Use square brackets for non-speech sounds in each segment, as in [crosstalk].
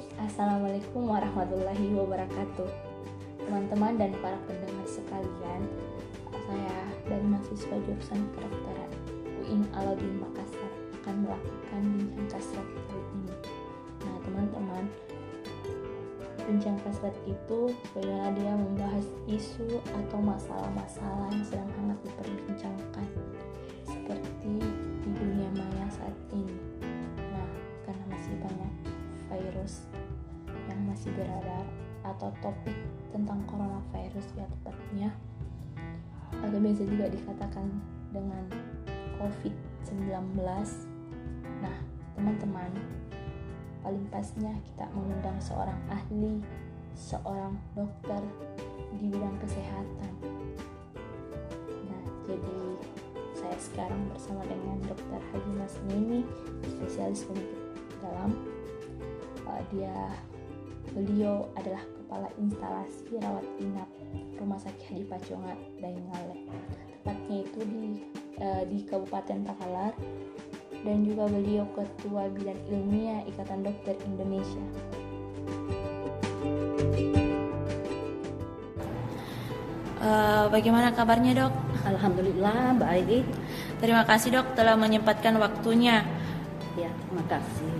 Assalamualaikum warahmatullahi wabarakatuh. Teman-teman dan para pendengar sekalian Saya dari mahasiswa jurusan kedokteran UIN Alauddin Makassar akan melakukan bincang kasrat kali ini. Nah teman-teman Bincang kasrat itu bagaimana dia membahas isu atau masalah-masalah yang sedang hangat diperbincangkan Seperti di dunia maya saat ini masih beredar atau topik tentang coronavirus ya tepatnya. Atau biasa juga dikatakan dengan COVID-19 nah teman-teman paling pasnya kita mengundang seorang ahli seorang dokter di bidang kesehatan. Nah jadi saya sekarang bersama dengan dokter Haji Mas Nini spesialis penyakit dalam. Uh, dia beliau adalah kepala instalasi rawat inap Rumah Sakit Haji Paconga Daengale tepatnya itu di uh, di Kabupaten Takalar dan juga beliau ketua bidang ilmiah Ikatan Dokter Indonesia. Uh, bagaimana kabarnya dok? Alhamdulillah baik. Terima kasih dok telah menyempatkan waktunya. Ya, terima kasih.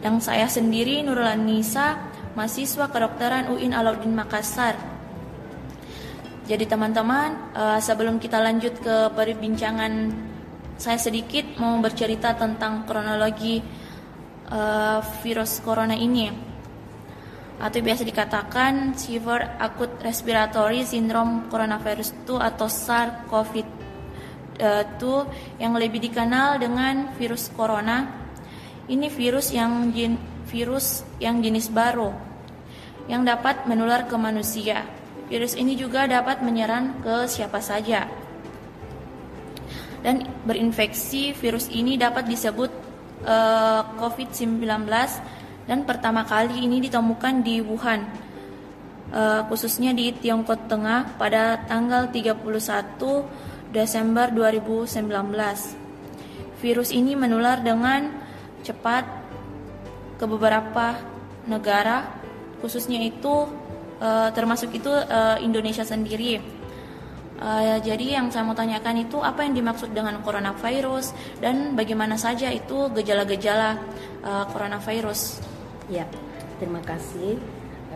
Dan saya sendiri Nurul Nisa, mahasiswa kedokteran UIN Alauddin Makassar. Jadi teman-teman, uh, sebelum kita lanjut ke perbincangan saya sedikit mau bercerita tentang kronologi uh, virus corona ini atau biasa dikatakan Severe Acute Respiratory Syndrome Coronavirus 2 atau SARS-CoV-2 yang lebih dikenal dengan virus corona. Ini virus yang virus yang jenis baru yang dapat menular ke manusia. Virus ini juga dapat menyerang ke siapa saja. Dan berinfeksi virus ini dapat disebut uh, COVID-19 dan pertama kali ini ditemukan di Wuhan, uh, khususnya di Tiongkok Tengah pada tanggal 31 Desember 2019. Virus ini menular dengan cepat ke beberapa negara, khususnya itu uh, termasuk itu uh, Indonesia sendiri. Uh, jadi yang saya mau tanyakan itu apa yang dimaksud dengan coronavirus dan bagaimana saja itu gejala-gejala uh, coronavirus. Ya, terima kasih.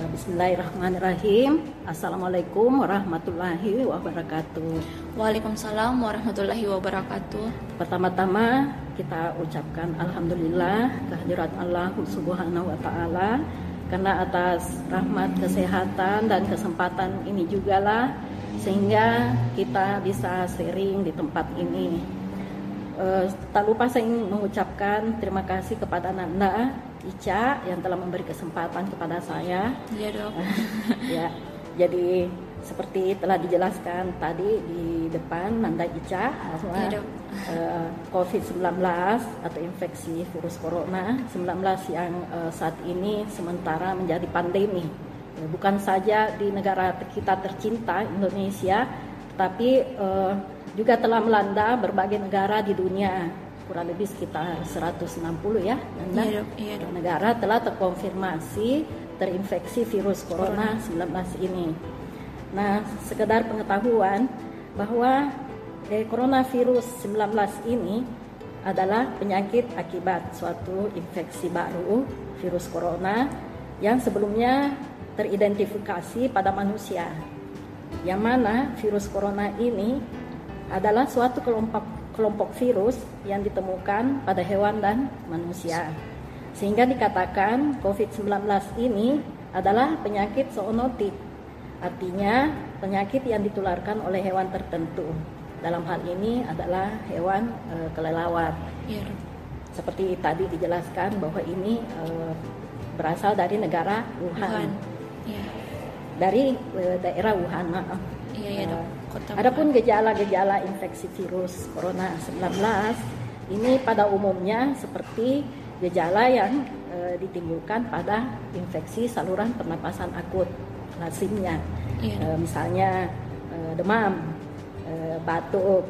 Bismillahirrahmanirrahim. Assalamualaikum warahmatullahi wabarakatuh. Waalaikumsalam warahmatullahi wabarakatuh. Pertama-tama kita ucapkan alhamdulillah kehadirat Allah Subhanahu wa taala karena atas rahmat kesehatan dan kesempatan ini juga lah sehingga kita bisa sharing di tempat ini. Uh, tak lupa saya ingin mengucapkan terima kasih kepada Nanda Ica yang telah memberi kesempatan kepada saya. Iya dok. [laughs] ya, jadi seperti telah dijelaskan tadi di depan Nanda Ica bahwa ya, uh, COVID-19 atau infeksi virus corona 19 yang uh, saat ini sementara menjadi pandemi. Ya, bukan saja di negara kita tercinta Indonesia, tapi uh, juga telah melanda berbagai negara di dunia. Kurang lebih sekitar 160 ya iya, iya, negara telah terkonfirmasi terinfeksi virus corona, corona. 19 ini. Nah, sekedar pengetahuan bahwa eh, coronavirus 19 ini adalah penyakit akibat suatu infeksi baru virus corona yang sebelumnya teridentifikasi pada manusia. Yang mana virus corona ini adalah suatu kelompok kelompok virus yang ditemukan pada hewan dan manusia. Sehingga dikatakan COVID-19 ini adalah penyakit zoonotik. Artinya penyakit yang ditularkan oleh hewan tertentu. Dalam hal ini adalah hewan e, kelelawar. Ya. Seperti tadi dijelaskan bahwa ini e, berasal dari negara Wuhan. Wuhan. Ya. Dari e, daerah Wuhan, maaf. Iya, dok. Kota Adapun gejala-gejala infeksi virus corona 19 ini pada umumnya seperti gejala yang e, ditimbulkan pada infeksi saluran pernapasan akut, lazimnya. Iya. E, misalnya e, demam, e, batuk,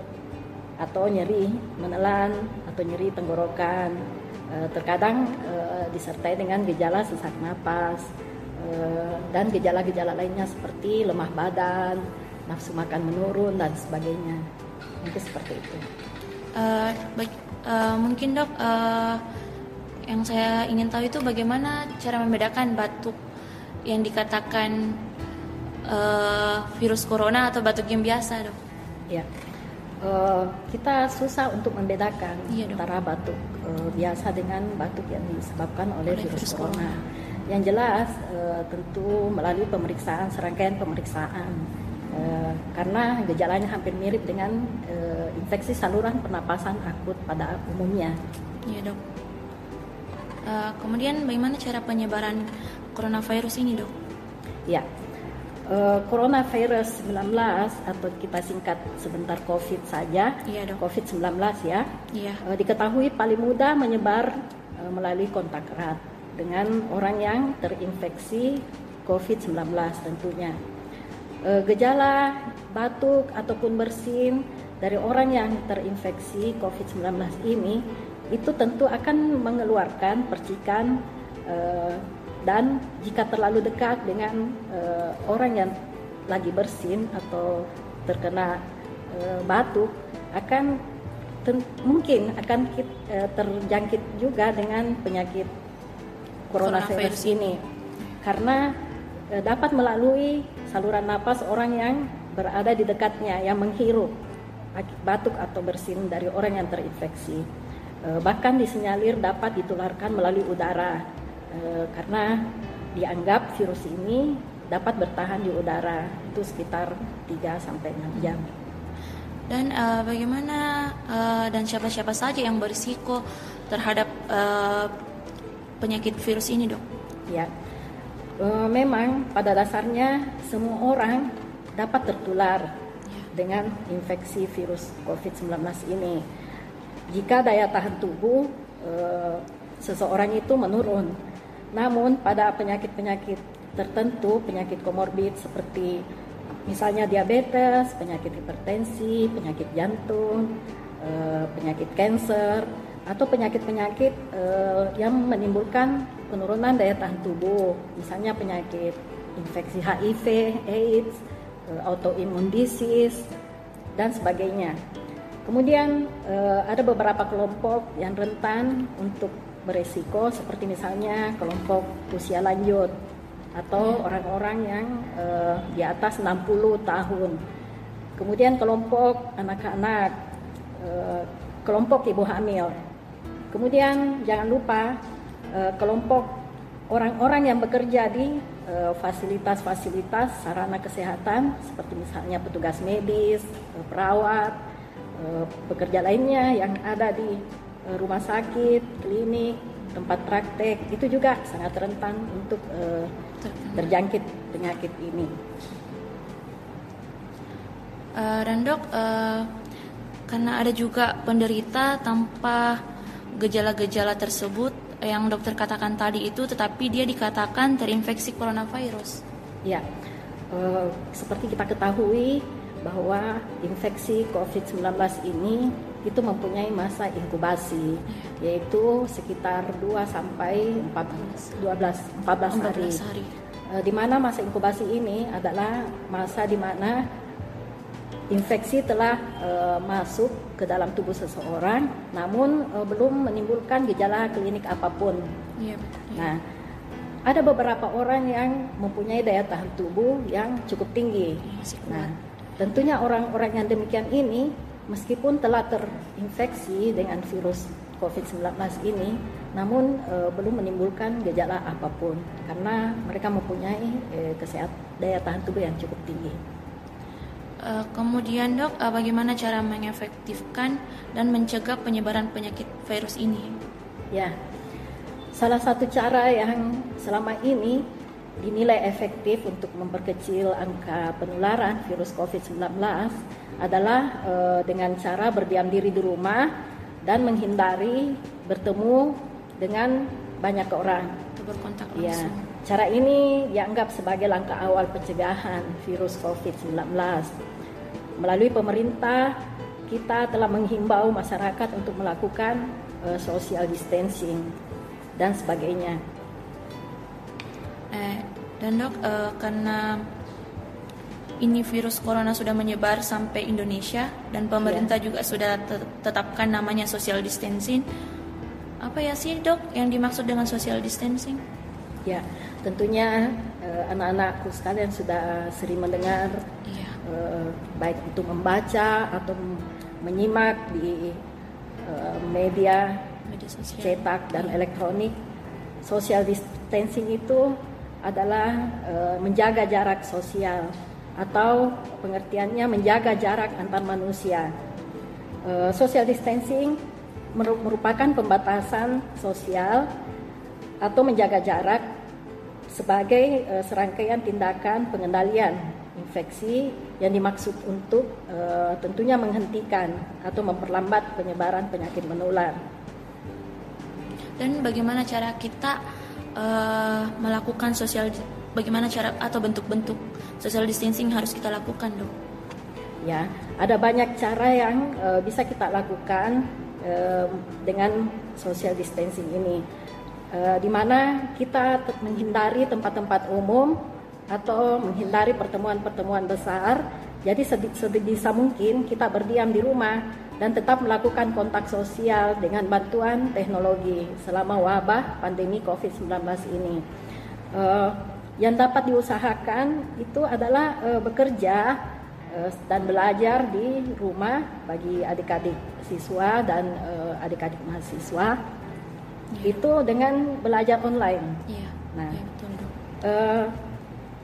atau nyeri menelan atau nyeri tenggorokan, uh, terkadang uh, disertai dengan gejala sesak napas dan gejala-gejala lainnya seperti lemah badan, nafsu makan menurun dan sebagainya. Itu seperti itu. Uh, baik, uh, mungkin dok, uh, yang saya ingin tahu itu bagaimana cara membedakan batuk yang dikatakan uh, virus corona atau batuk yang biasa dok? Ya, uh, kita susah untuk membedakan iya, antara batuk uh, biasa dengan batuk yang disebabkan oleh, oleh virus, virus corona. corona. Yang jelas uh, tentu melalui pemeriksaan serangkaian pemeriksaan uh, karena gejalanya hampir mirip dengan uh, infeksi saluran pernapasan akut pada umumnya. Iya dok. Uh, kemudian bagaimana cara penyebaran coronavirus ini dok? Ya, uh, coronavirus 19 atau kita singkat sebentar COVID saja, iya, COVID-19 ya, iya. Uh, diketahui paling mudah menyebar uh, melalui kontak erat dengan orang yang terinfeksi COVID-19 tentunya. Uh, gejala batuk ataupun bersin dari orang yang terinfeksi COVID-19 ini itu tentu akan mengeluarkan percikan uh, dan jika terlalu dekat dengan uh, orang yang lagi bersin atau terkena uh, batuk akan mungkin akan uh, terjangkit juga dengan penyakit coronavirus ini. Karena uh, dapat melalui saluran napas orang yang berada di dekatnya yang menghirup batuk atau bersin dari orang yang terinfeksi. bahkan disinyalir dapat ditularkan melalui udara e, karena dianggap virus ini dapat bertahan di udara itu sekitar 3 sampai 6 jam. Dan uh, bagaimana uh, dan siapa-siapa saja yang berisiko terhadap uh, penyakit virus ini, Dok? Ya. Uh, memang pada dasarnya semua orang dapat tertular ya. dengan infeksi virus COVID-19 ini. Jika daya tahan tubuh uh, seseorang itu menurun namun pada penyakit-penyakit tertentu, penyakit komorbid seperti misalnya diabetes, penyakit hipertensi, penyakit jantung, eh, penyakit kanker, atau penyakit-penyakit eh, yang menimbulkan penurunan daya tahan tubuh, misalnya penyakit infeksi HIV, AIDS, eh, autoimun disease, dan sebagainya. Kemudian ada beberapa kelompok yang rentan untuk beresiko seperti misalnya kelompok usia lanjut atau iya. orang-orang yang uh, di atas 60 tahun. Kemudian kelompok anak-anak, uh, kelompok ibu hamil. Kemudian jangan lupa uh, kelompok orang-orang yang bekerja di fasilitas-fasilitas uh, sarana kesehatan seperti misalnya petugas medis, uh, perawat, uh, pekerja lainnya yang ada di rumah sakit, klinik, tempat praktek itu juga sangat rentan untuk uh, terjangkit penyakit ini. Uh, dan dok, uh, karena ada juga penderita tanpa gejala-gejala tersebut yang dokter katakan tadi itu, tetapi dia dikatakan terinfeksi coronavirus. Ya, uh, seperti kita ketahui bahwa infeksi COVID-19 ini itu mempunyai masa inkubasi yaitu sekitar 2 sampai 14 12 14 hari. 14 hari. E, di mana masa inkubasi ini adalah masa di mana infeksi telah e, masuk ke dalam tubuh seseorang namun e, belum menimbulkan gejala klinik apa pun. Iya, Nah, ada beberapa orang yang mempunyai daya tahan tubuh yang cukup tinggi. Nah, tentunya orang-orang yang demikian ini meskipun telah terinfeksi dengan virus COVID-19 ini, namun e, belum menimbulkan gejala apa pun karena mereka mempunyai e, kesehat daya tahan tubuh yang cukup tinggi. E, kemudian dok, e, bagaimana cara mengefektifkan dan mencegah penyebaran penyakit virus ini? Ya, salah satu cara yang selama ini dinilai efektif untuk memperkecil angka penularan virus COVID-19 adalah e, dengan cara berdiam diri di rumah dan menghindari bertemu dengan banyak orang. Berkontak Ya, cara ini dianggap sebagai langkah awal pencegahan virus COVID-19. Melalui pemerintah, kita telah menghimbau masyarakat untuk melakukan uh, social distancing dan sebagainya. Eh, dan dok, uh, karena ini virus corona sudah menyebar sampai Indonesia dan pemerintah yeah. juga sudah tetapkan namanya social distancing. Apa ya sih dok yang dimaksud dengan social distancing? Ya, tentunya uh, anak-anakku sekalian sudah sering mendengar, uh, baik itu membaca atau menyimak di uh, media, media sosial. cetak dan elektronik. Social distancing itu adalah uh, menjaga jarak sosial atau pengertiannya menjaga jarak antar manusia. Uh, social distancing merupakan pembatasan sosial atau menjaga jarak sebagai uh, serangkaian tindakan pengendalian infeksi yang dimaksud untuk uh, tentunya menghentikan atau memperlambat penyebaran penyakit menular. Dan bagaimana cara kita uh, melakukan sosial bagaimana cara atau bentuk-bentuk social distancing harus kita lakukan dok? Ya, ada banyak cara yang uh, bisa kita lakukan uh, dengan social distancing ini, uh, di mana kita menghindari tempat-tempat umum atau menghindari pertemuan-pertemuan besar. Jadi sebisa mungkin kita berdiam di rumah dan tetap melakukan kontak sosial dengan bantuan teknologi selama wabah pandemi COVID-19 ini. Uh, yang dapat diusahakan itu adalah uh, bekerja uh, dan belajar di rumah bagi adik-adik siswa dan uh, adik-adik mahasiswa ya. itu dengan belajar online. Ya. Nah, ya, betul. Uh,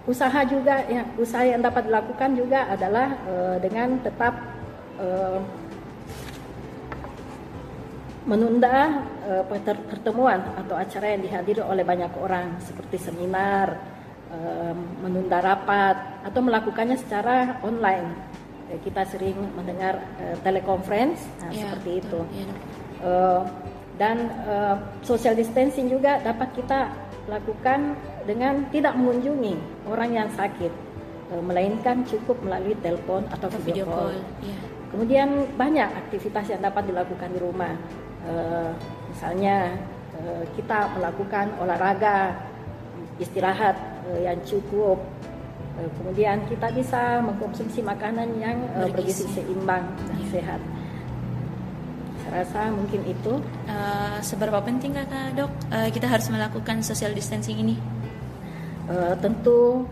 usaha juga ya usaha yang dapat dilakukan juga adalah uh, dengan tetap uh, menunda uh, pertemuan atau acara yang dihadiri oleh banyak orang seperti seminar menunda rapat atau melakukannya secara online. Ya, kita sering mendengar uh, teleconference, nah, ya, seperti itu. Ya. Uh, dan uh, social distancing juga dapat kita lakukan dengan tidak mengunjungi orang yang sakit, uh, melainkan cukup melalui telepon atau, atau video, video call. call. Ya. Kemudian banyak aktivitas yang dapat dilakukan di rumah, uh, misalnya uh, kita melakukan olahraga, istirahat uh, yang cukup. Kemudian kita bisa mengkonsumsi makanan yang bergizi seimbang dan ya. sehat. Saya rasa mungkin itu. Uh, seberapa penting kata dok uh, kita harus melakukan social distancing ini? Uh, tentu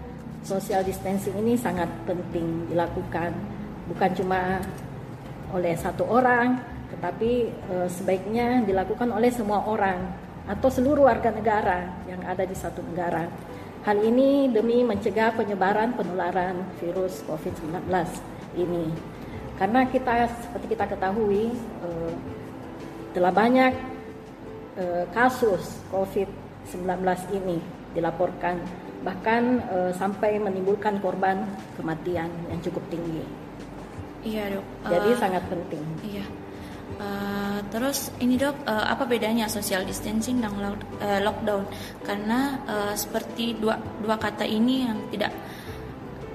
social distancing ini sangat penting dilakukan, bukan cuma oleh satu orang, tetapi uh, sebaiknya dilakukan oleh semua orang atau seluruh warga negara yang ada di satu negara. Hal ini demi mencegah penyebaran penularan virus COVID-19 ini. Karena kita seperti kita ketahui eh, telah banyak eh, kasus COVID-19 ini dilaporkan bahkan eh, sampai menimbulkan korban kematian yang cukup tinggi. Iya, Dok. Jadi uh, sangat penting. Iya. Uh, terus ini dok, uh, apa bedanya social distancing dan uh, lockdown? Karena uh, seperti dua dua kata ini yang tidak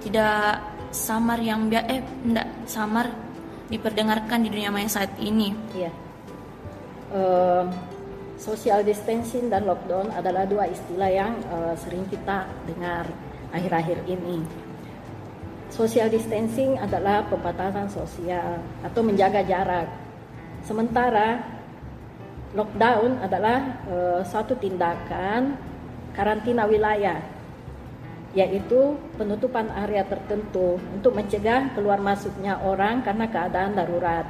tidak samar yang biar eh tidak samar diperdengarkan di dunia maya saat ini. Iya. Uh, social distancing dan lockdown adalah dua istilah yang uh, sering kita dengar akhir-akhir ini. Social distancing adalah pembatasan sosial atau menjaga jarak Sementara lockdown adalah e, suatu tindakan karantina wilayah yaitu penutupan area tertentu untuk mencegah keluar masuknya orang karena keadaan darurat.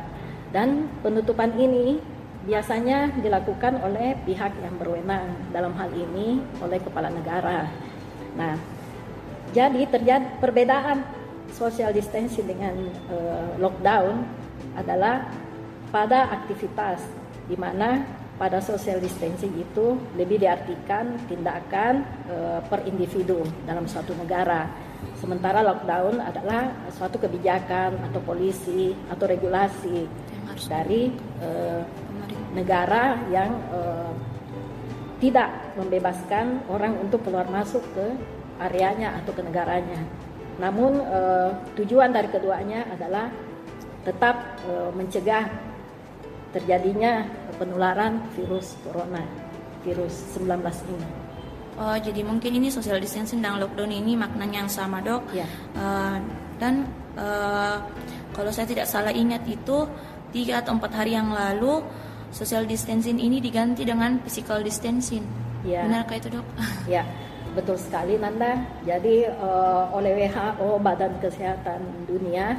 Dan penutupan ini biasanya dilakukan oleh pihak yang berwenang dalam hal ini oleh kepala negara. Nah, jadi terjadi perbedaan social distancing dengan uh, lockdown adalah pada aktivitas di mana pada social distancing itu lebih diartikan tindakan e, per individu dalam suatu negara. Sementara lockdown adalah suatu kebijakan atau polisi atau regulasi dari e, negara yang e, tidak membebaskan orang untuk keluar masuk ke areanya atau ke negaranya. Namun e, tujuan dari keduanya adalah tetap e, mencegah terjadinya penularan virus corona, virus 19 ini. Oh, jadi mungkin ini social distancing dan lockdown ini maknanya yang sama dok. Ya. Uh, dan uh, kalau saya tidak salah ingat itu tiga atau empat hari yang lalu social distancing ini diganti dengan physical distancing. Ya. Benarkah itu dok? [laughs] Ya, betul sekali Nanda. Jadi uh, oleh WHO Badan Kesehatan Dunia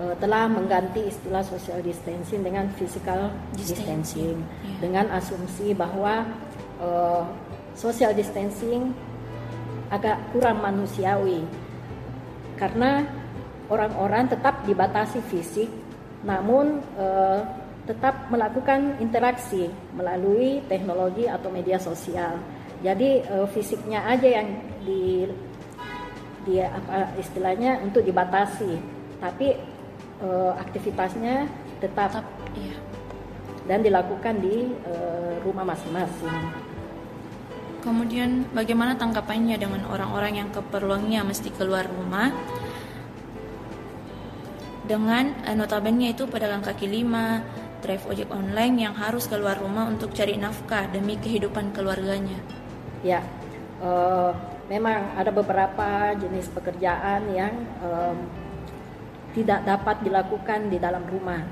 uh, telah mengganti istilah social distancing dengan physical distancing, distancing yeah. dengan asumsi bahwa uh, social distancing agak kurang manusiawi karena orang-orang tetap dibatasi fisik namun uh, tetap melakukan interaksi melalui teknologi atau media sosial. Jadi uh, fisiknya aja yang di dia apa istilahnya untuk dibatasi, tapi uh, aktivitasnya tetap, tetap iya. dan dilakukan di uh, rumah masing-masing. Kemudian bagaimana tanggapannya dengan orang-orang yang keperluannya mesti keluar rumah? Dengan notabene itu pedagang kaki lima, drive ojek online yang harus keluar rumah untuk cari nafkah demi kehidupan keluarganya. Ya, uh, memang ada beberapa jenis pekerjaan yang um, tidak dapat dilakukan di dalam rumah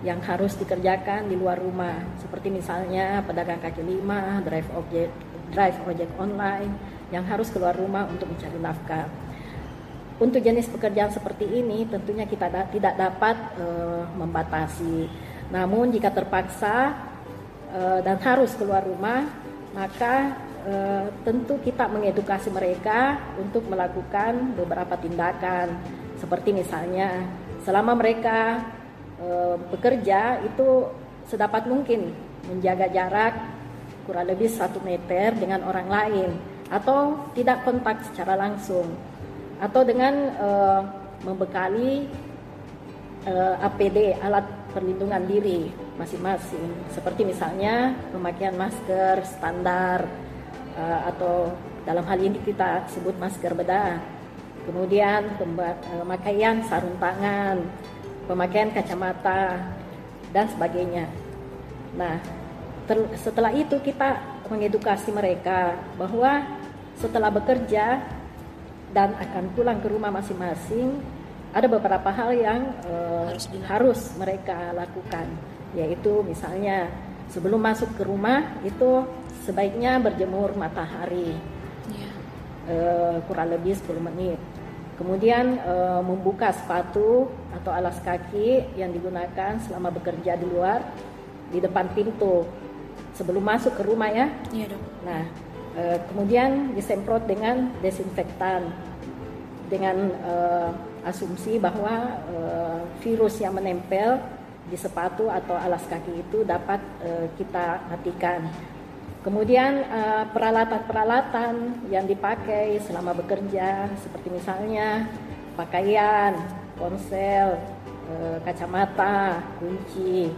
yang harus dikerjakan di luar rumah seperti misalnya pedagang kaki lima, drive ojek, drive ojek online yang harus keluar rumah untuk mencari nafkah. Untuk jenis pekerjaan seperti ini tentunya kita da tidak dapat uh, membatasi. Namun jika terpaksa uh, dan harus keluar rumah, maka uh, tentu kita mengedukasi mereka untuk melakukan beberapa tindakan. Seperti misalnya selama mereka e, bekerja itu sedapat mungkin menjaga jarak kurang lebih satu meter dengan orang lain atau tidak kontak secara langsung atau dengan e, membekali e, APD alat perlindungan diri masing-masing seperti misalnya pemakaian masker standar e, atau dalam hal ini kita sebut masker bedah kemudian pemakaian sarung tangan, pemakaian kacamata, dan sebagainya. Nah, setelah itu kita mengedukasi mereka bahwa setelah bekerja dan akan pulang ke rumah masing-masing, ada beberapa hal yang uh, harus, harus mereka lakukan, yaitu misalnya sebelum masuk ke rumah itu sebaiknya berjemur matahari yeah. Iya. uh, kurang lebih 10 menit Kemudian e, membuka sepatu atau alas kaki yang digunakan selama bekerja di luar di depan pintu sebelum masuk ke rumah ya. Iya dok. Nah, e, kemudian disemprot dengan desinfektan dengan e, asumsi bahwa e, virus yang menempel di sepatu atau alas kaki itu dapat e, kita matikan. Kemudian eh, peralatan-peralatan yang dipakai selama bekerja seperti misalnya pakaian, ponsel, kacamata, kunci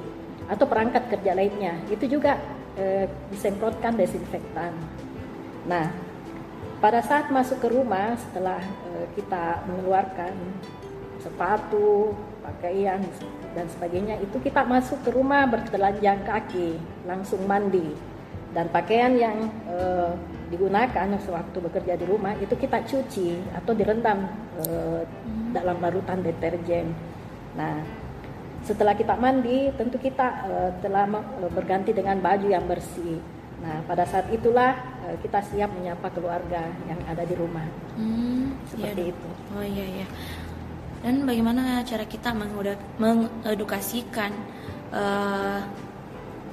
atau perangkat kerja lainnya itu juga disemprotkan desinfektan. Nah, pada saat masuk ke rumah setelah kita mengeluarkan sepatu, pakaian dan sebagainya itu kita masuk ke rumah bertelanjang kaki, langsung mandi dan pakaian yang e, digunakan sewaktu bekerja di rumah itu kita cuci atau direndam e, dalam larutan deterjen. Nah, setelah kita mandi, tentu kita e, telah berganti dengan baju yang bersih. Nah, pada saat itulah e, kita siap menyapa keluarga yang ada di rumah. Hmm, Seperti iya. itu. Oh iya iya. Dan bagaimana cara kita mengedukasikan uh,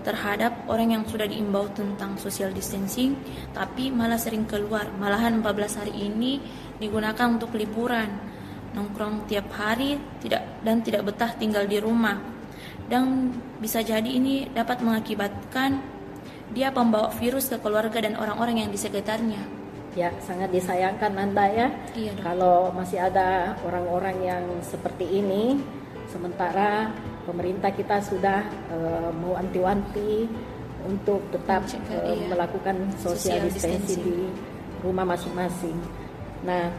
terhadap orang yang sudah diimbau tentang social distancing tapi malah sering keluar malahan 14 hari ini digunakan untuk liburan nongkrong tiap hari tidak dan tidak betah tinggal di rumah dan bisa jadi ini dapat mengakibatkan dia pembawa virus ke keluarga dan orang-orang yang di sekitarnya ya sangat disayangkan Nanda ya iya, kalau masih ada orang-orang yang seperti ini sementara pemerintah kita sudah uh, mau anti-wanti untuk tetap uh, iya. melakukan social, distancing di rumah masing-masing. Nah,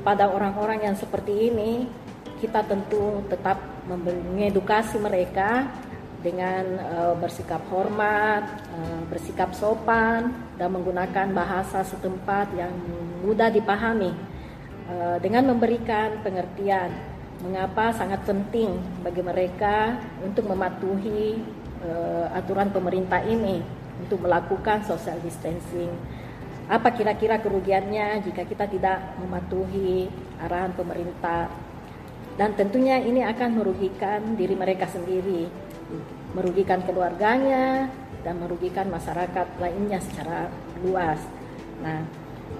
pada orang-orang yang seperti ini kita tentu tetap mengedukasi mereka dengan uh, bersikap hormat, uh, bersikap sopan, dan menggunakan bahasa setempat yang mudah dipahami, uh, dengan memberikan pengertian mengapa sangat penting bagi mereka untuk mematuhi uh, aturan pemerintah ini untuk melakukan social distancing. Apa kira-kira kerugiannya jika kita tidak mematuhi arahan pemerintah? Dan tentunya ini akan merugikan diri mereka sendiri merugikan keluarganya dan merugikan masyarakat lainnya secara luas. Nah,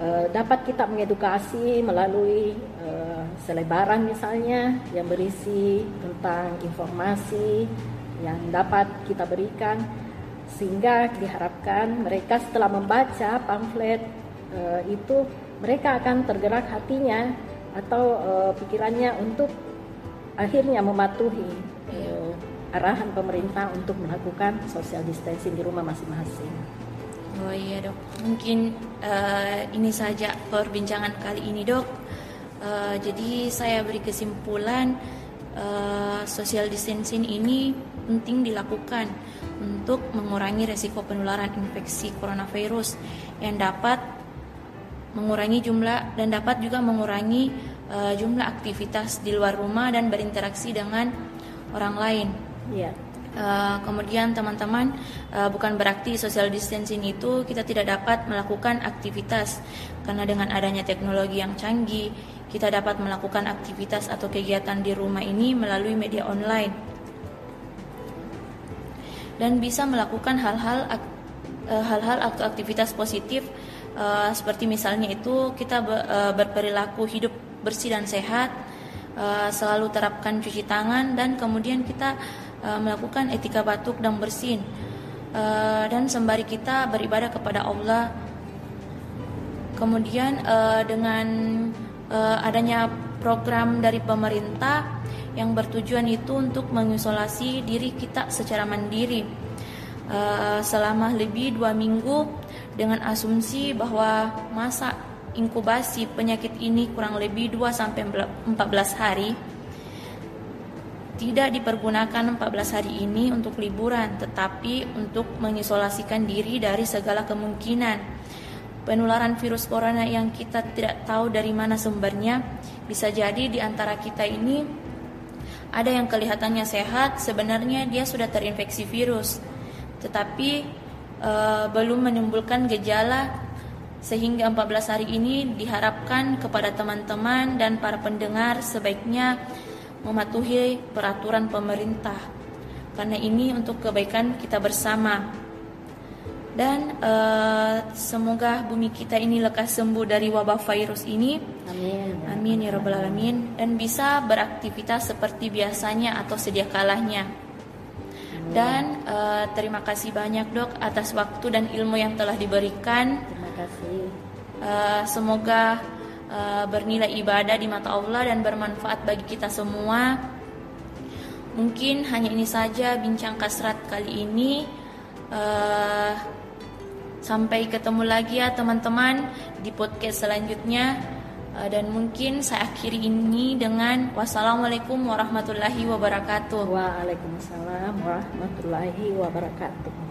e, dapat kita mengedukasi melalui e, selebaran misalnya yang berisi tentang informasi yang dapat kita berikan sehingga diharapkan mereka setelah membaca pamflet e, itu mereka akan tergerak hatinya atau e, pikirannya untuk akhirnya mematuhi arahan pemerintah untuk melakukan social distancing di rumah masing-masing. Oh iya dok, mungkin uh, ini saja perbincangan kali ini dok. Uh, jadi saya beri kesimpulan uh, social distancing ini penting dilakukan untuk mengurangi resiko penularan infeksi coronavirus yang dapat mengurangi jumlah dan dapat juga mengurangi uh, jumlah aktivitas di luar rumah dan berinteraksi dengan orang lain. Yeah. Uh, kemudian teman-teman uh, bukan berarti social distancing itu kita tidak dapat melakukan aktivitas karena dengan adanya teknologi yang canggih kita dapat melakukan aktivitas atau kegiatan di rumah ini melalui media online dan bisa melakukan hal-hal uh, hal-hal atau aktivitas positif uh, seperti misalnya itu kita uh, berperilaku hidup bersih dan sehat uh, selalu terapkan cuci tangan dan kemudian kita melakukan etika batuk dan bersin uh, dan sembari kita beribadah kepada Allah. Kemudian uh, dengan adanya program dari pemerintah yang bertujuan itu untuk mengisolasi diri kita secara mandiri selama lebih dua minggu dengan asumsi bahwa masa inkubasi penyakit ini kurang lebih 2 sampai 14 hari tidak dipergunakan 14 hari ini untuk liburan, tetapi untuk mengisolasikan diri dari segala kemungkinan. Penularan virus corona yang kita tidak tahu dari mana sumbernya, bisa jadi di antara kita ini ada yang kelihatannya sehat, sebenarnya dia sudah terinfeksi virus, tetapi e, belum menimbulkan gejala sehingga 14 hari ini diharapkan kepada teman-teman dan para pendengar sebaiknya mematuhi peraturan pemerintah. Karena ini untuk kebaikan kita bersama. Dan uh, semoga bumi kita ini lekas sembuh dari wabah virus ini. Amin. Amin ya rabbal alamin. Dan bisa beraktivitas seperti biasanya atau sedia kalahnya dan uh, terima kasih banyak dok atas waktu dan ilmu yang telah diberikan. Terima kasih. Uh, semoga uh, bernilai ibadah di mata Allah dan bermanfaat bagi kita semua. Mungkin hanya ini saja bincang kasrat kali ini. Uh, sampai ketemu lagi ya teman-teman di podcast selanjutnya. Uh, dan mungkin saya akhiri ini dengan wassalamualaikum warahmatullahi wabarakatuh. Waalaikumsalam warahmatullahi wabarakatuh.